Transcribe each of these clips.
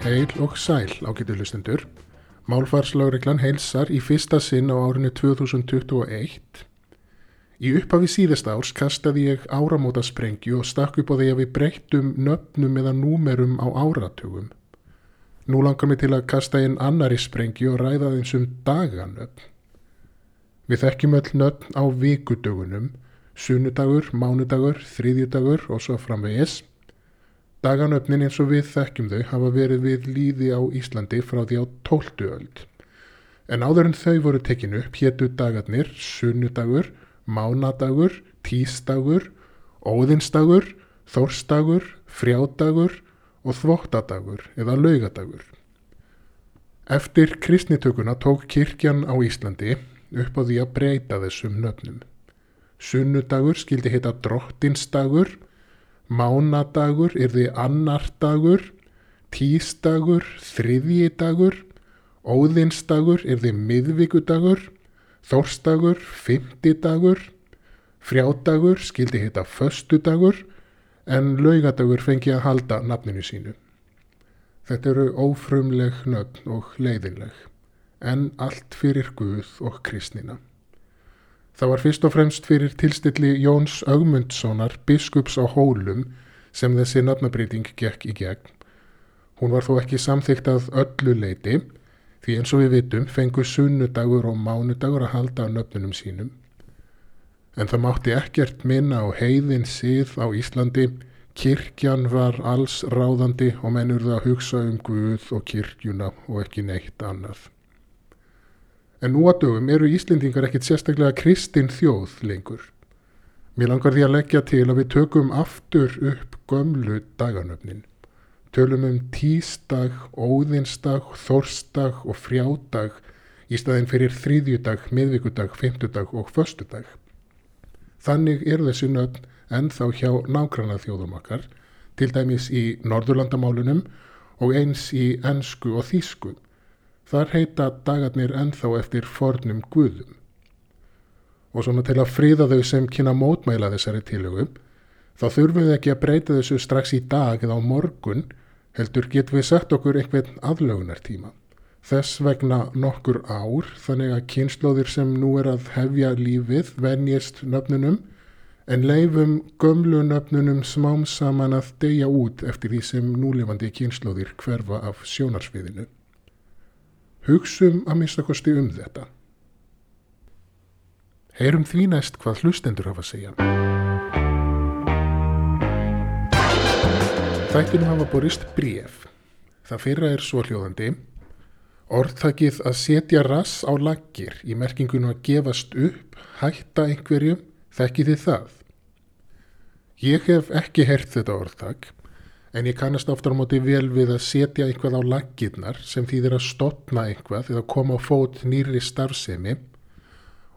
Heil og sæl ágætu hlustendur. Málfarslaugreglan heilsar í fyrsta sinn á árinu 2021. Í upphafi síðast árs kastaði ég áramótasprengju og stakk upp á því að við breyttum nöfnum eða númerum á áratugum. Nú langar mig til að kasta inn annari sprengju og ræða þeim sem daganöfn. Við þekkjum öll nöfn á vikudögunum, sunnudagur, mánudagur, þriðjudagur og svo framvegis. Daganöfnin eins og við þekkjum þau hafa verið við líði á Íslandi frá því á 12. öld. En áður en þau voru tekinu upp héttu dagarnir sunnudagur, mánadagur, tístagur, óðinstagur, þórstagur, frjádagur og þvóttadagur eða laugadagur. Eftir kristnitökuna tók kirkjan á Íslandi upp á því að breyta þessum nöfnum. Sunnudagur skildi heita drottinstagur, Mánadagur er því annar dagur, tístagur, þriðji dagur, óðinsdagur er því miðvíkudagur, þórstagur, fymtidagur, frjádagur skildi hitta föstudagur en laugadagur fengi að halda nafninu sínu. Þetta eru ófrumleg nöfn og leiðinleg, en allt fyrir Guð og kristnina. Það var fyrst og fremst fyrir tilstilli Jóns Ögmundssonar, biskups á Hólum, sem þessi nafnabreiting gekk í gegn. Hún var þó ekki samþygt að öllu leiti, því eins og við vitum fengu sunnudagur og mánudagur að halda á nöfnunum sínum. En það mátti ekkert minna á heiðin síð á Íslandi, kirkjan var alls ráðandi og mennurða að hugsa um Guð og kirkjuna og ekki neitt annað. En nú að dögum eru Íslendingar ekkit sérstaklega kristin þjóð lengur. Mér langar því að leggja til að við tökum aftur upp gömlu daganöfnin. Tölum um tísdag, óðinsdag, þorstag og frjádag í staðin fyrir þrýðjudag, miðvíkudag, fymtudag og föstudag. Þannig er þessi nöfn ennþá hjá nákvæmna þjóðum okkar, til dæmis í Norðurlandamálunum og eins í ennsku og þýsku. Þar heita dagarnir ennþá eftir fornum guðum. Og svona til að fríða þau sem kynna mótmæla þessari tilögu, þá þurfum við ekki að breyta þessu strax í dag eða á morgun, heldur getum við sett okkur einhvern aðlögunartíma. Þess vegna nokkur ár, þannig að kynnslóðir sem nú er að hefja lífið venjist nöfnunum, en leifum gömlu nöfnunum smám saman að deyja út eftir því sem núlefandi kynnslóðir hverfa af sjónarsviðinu. Hugsum að minnstakosti um þetta. Heyrum því næst hvað hlustendur hafa að segja. Þættunum hafa borist bref. Það fyrra er svo hljóðandi. Orðtakið að setja rass á laggir í merkingunum að gefast upp, hætta einhverjum, þekki þið það. Ég hef ekki hert þetta orðtak en ég kannast oftar á móti vel við að setja einhvað á laggirnar sem þýðir að stopna einhvað eða koma á fót nýri starfsemi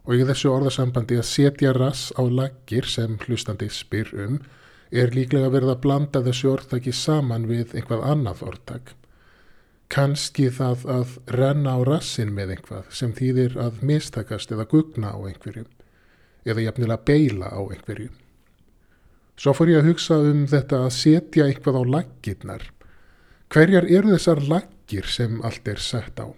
og í þessu orðasambandi að setja rass á laggir sem hlustandi spyr um er líklega verið að blanda þessu orðtaki saman við einhvað annað orðtak. Kanski það að renna á rassin með einhvað sem þýðir að mistakast eða gugna á einhverju eða jafnilega beila á einhverju. Svo fór ég að hugsa um þetta að setja eitthvað á laggirnar. Hverjar eru þessar laggir sem allt er sett á?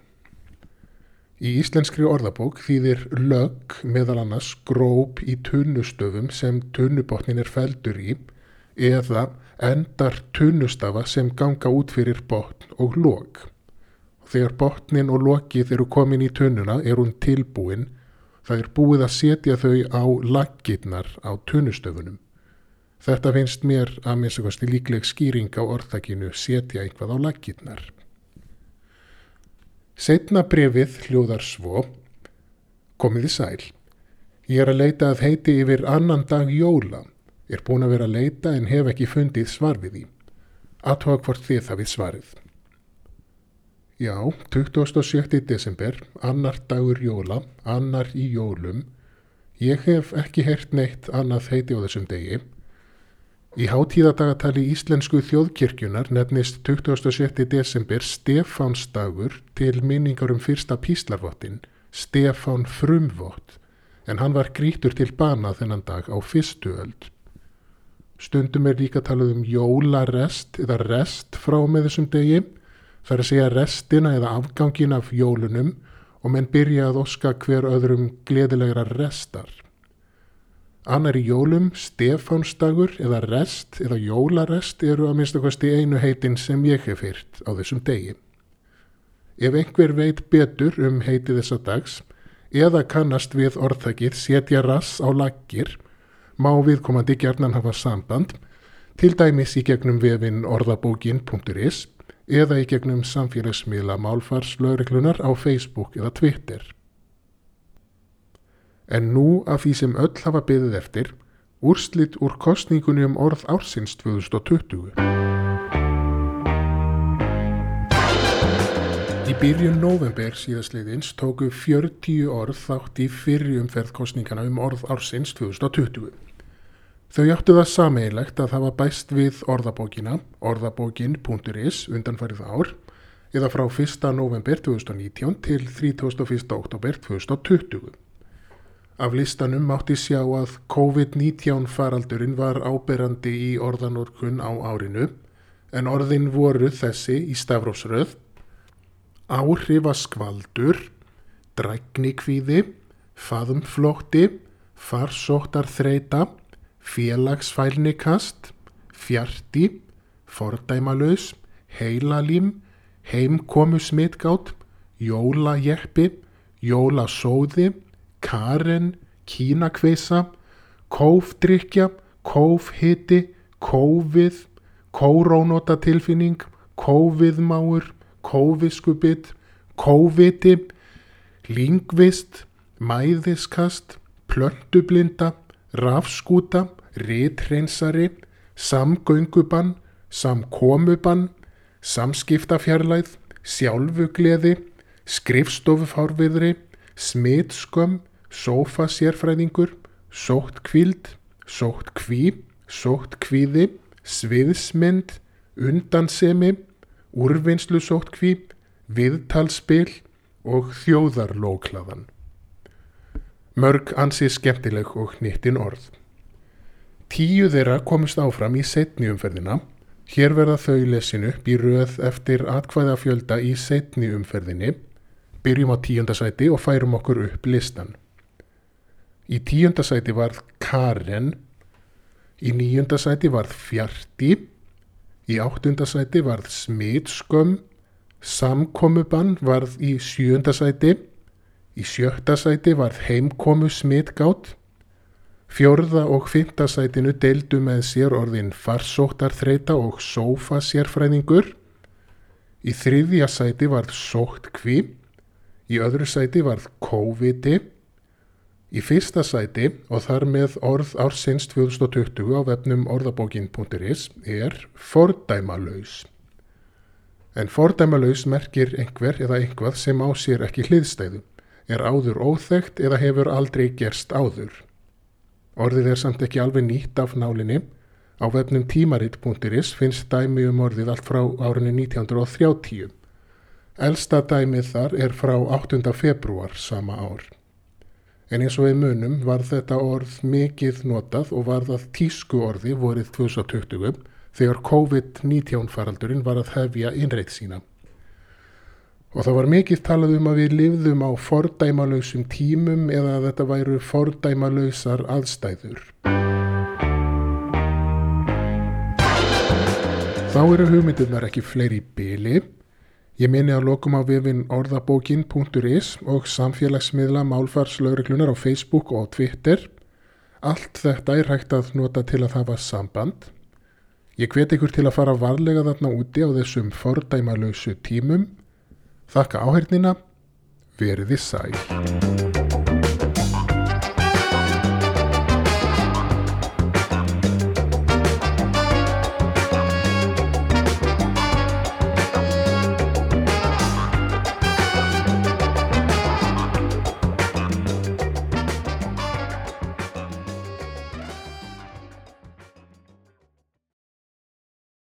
Í íslenskri orðabók þýðir lögg meðal annars gróp í tunnustöfum sem tunnubotnin er feldur í eða endar tunnustafa sem ganga út fyrir botn og lóg. Þegar botnin og lógið eru komin í tunnuna er hún tilbúin, það er búið að setja þau á laggirnar á tunnustöfunum. Þetta finnst mér að minnstakosti líkleg skýring á orðtakinu setja einhvað á laggirnar. Setna brefið hljóðar svo, komiði sæl. Ég er að leita að heiti yfir annan dag jóla. Er búin að vera að leita en hef ekki fundið svar við því. Aðtóa hvort þið það við svarið. Já, 27. desember, annar dagur jóla, annar í jólum. Ég hef ekki hert neitt annað heiti á þessum degi Í hátíðadagatali Íslensku þjóðkirkjunar nefnist 27. desember Stefánsdagur til minningar um fyrsta píslarvottin, Stefán Frumvott, en hann var grítur til bana þennan dag á fyrstu öld. Stundum er líka talað um jólarest eða rest frá með þessum degi, Það er að segja restina eða afgangin af jólunum og menn byrja að oska hver öðrum gleðilegra restar. Annar í jólum, Stefánsdagur eða rest eða jólarest eru að minnst okkast í einu heitin sem ég hef hýrt á þessum degi. Ef einhver veit betur um heiti þessa dags eða kannast við orðþakið setja rass á laggir má viðkomandi gerðnan hafa samband til dæmis í gegnum vefin orðabókin.is eða í gegnum samfélagsmiðla málfarslögreglunar á Facebook eða Twitter. En nú af því sem öll hafa byggðið eftir, úrslitt úr kostningunni um orð ársins 2020. Í byrjun november síðastliðins tóku 40 orð þátt í fyrri umferð kostningana um orð ársins 2020. Þau áttu það sameigilegt að hafa bæst við orðabókina, orðabókin.is undanfarið ár, eða frá 1. november 2019 til 31. oktober 2020. Af listanum mátti sjá að COVID-19 faraldurinn var áberandi í orðanorkun á árinu, en orðin voru þessi í stafrósröð, áhrifaskvaldur, dræknikvíði, faðumflótti, farsóttar þreita, félagsfælnikast, fjarti, fordæmalauðs, heilalím, heimkomusmitgátt, jólajeppi, jólasóði, karen, kínakveisa, kófdrykja, kófhiti, kófið, kórónotatilfinning, kóviðmáur, kóviskubitt, kóviti, lingvist, mæðiskast, plöntublinda, rafskúta, rítreynsari, samgöngubann, samkomubann, samskiptafjarlæð, sjálfugleði, skrifstofufárviðri, smitskömm, sófasérfræðingur, sóttkvíld, sóttkví, sóttkvíði, sviðsmynd, undansemi, úrvinnslu sóttkví, viðtalspil og þjóðarlóklaðan. Mörg ansið skemmtileg og nýttin orð. Tíu þeirra komist áfram í setni umferðina. Hér verða þau lesinu upp í röð eftir atkvæða fjölda í setni umferðinni. Byrjum á tíundasæti og færum okkur upp listan. Í tíundasæti varð Karen, í níundasæti varð Fjarti, í áttundasæti varð Smitskömm, Samkomubann varð í sjöundasæti, í sjötta sæti varð Heimkomu Smitgátt, fjörða og fymta sætinu deildu með sér orðin Farsóttarþreita og Sófa sérfræðingur, í þriðja sæti varð Sóttkví, í öðru sæti varð Kóviti, Í fyrsta sæti og þar með orð ársins 2020 á vefnum orðabókin.is er fordæmalauðs. En fordæmalauðs merkir einhver eða einhvað sem á sér ekki hliðstæðu, er áður óþægt eða hefur aldrei gerst áður. Orðið er samt ekki alveg nýtt af nálinni. Á vefnum tímaritt.is finnst dæmi um orðið allt frá árinu 1930. Elsta dæmið þar er frá 8. februar sama ár. En eins og við munum var þetta orð mikið notað og var það tísku orði vorið 2020 þegar COVID-19 faraldurinn var að hefja innreitt sína. Og það var mikið talað um að við lifðum á fordæmalöysum tímum eða að þetta væru fordæmalöysar aðstæður. Þá eru hugmyndirnar ekki fleiri bíli Ég minni að lokum á vefin orðabókin.is og samfélagsmiðla málfarslauriklunar á Facebook og Twitter. Allt þetta er hægt að nota til að hafa samband. Ég hvet ykkur til að fara varlega þarna úti á þessum fordæmalausu tímum. Þakka áhengina, veriði sæl.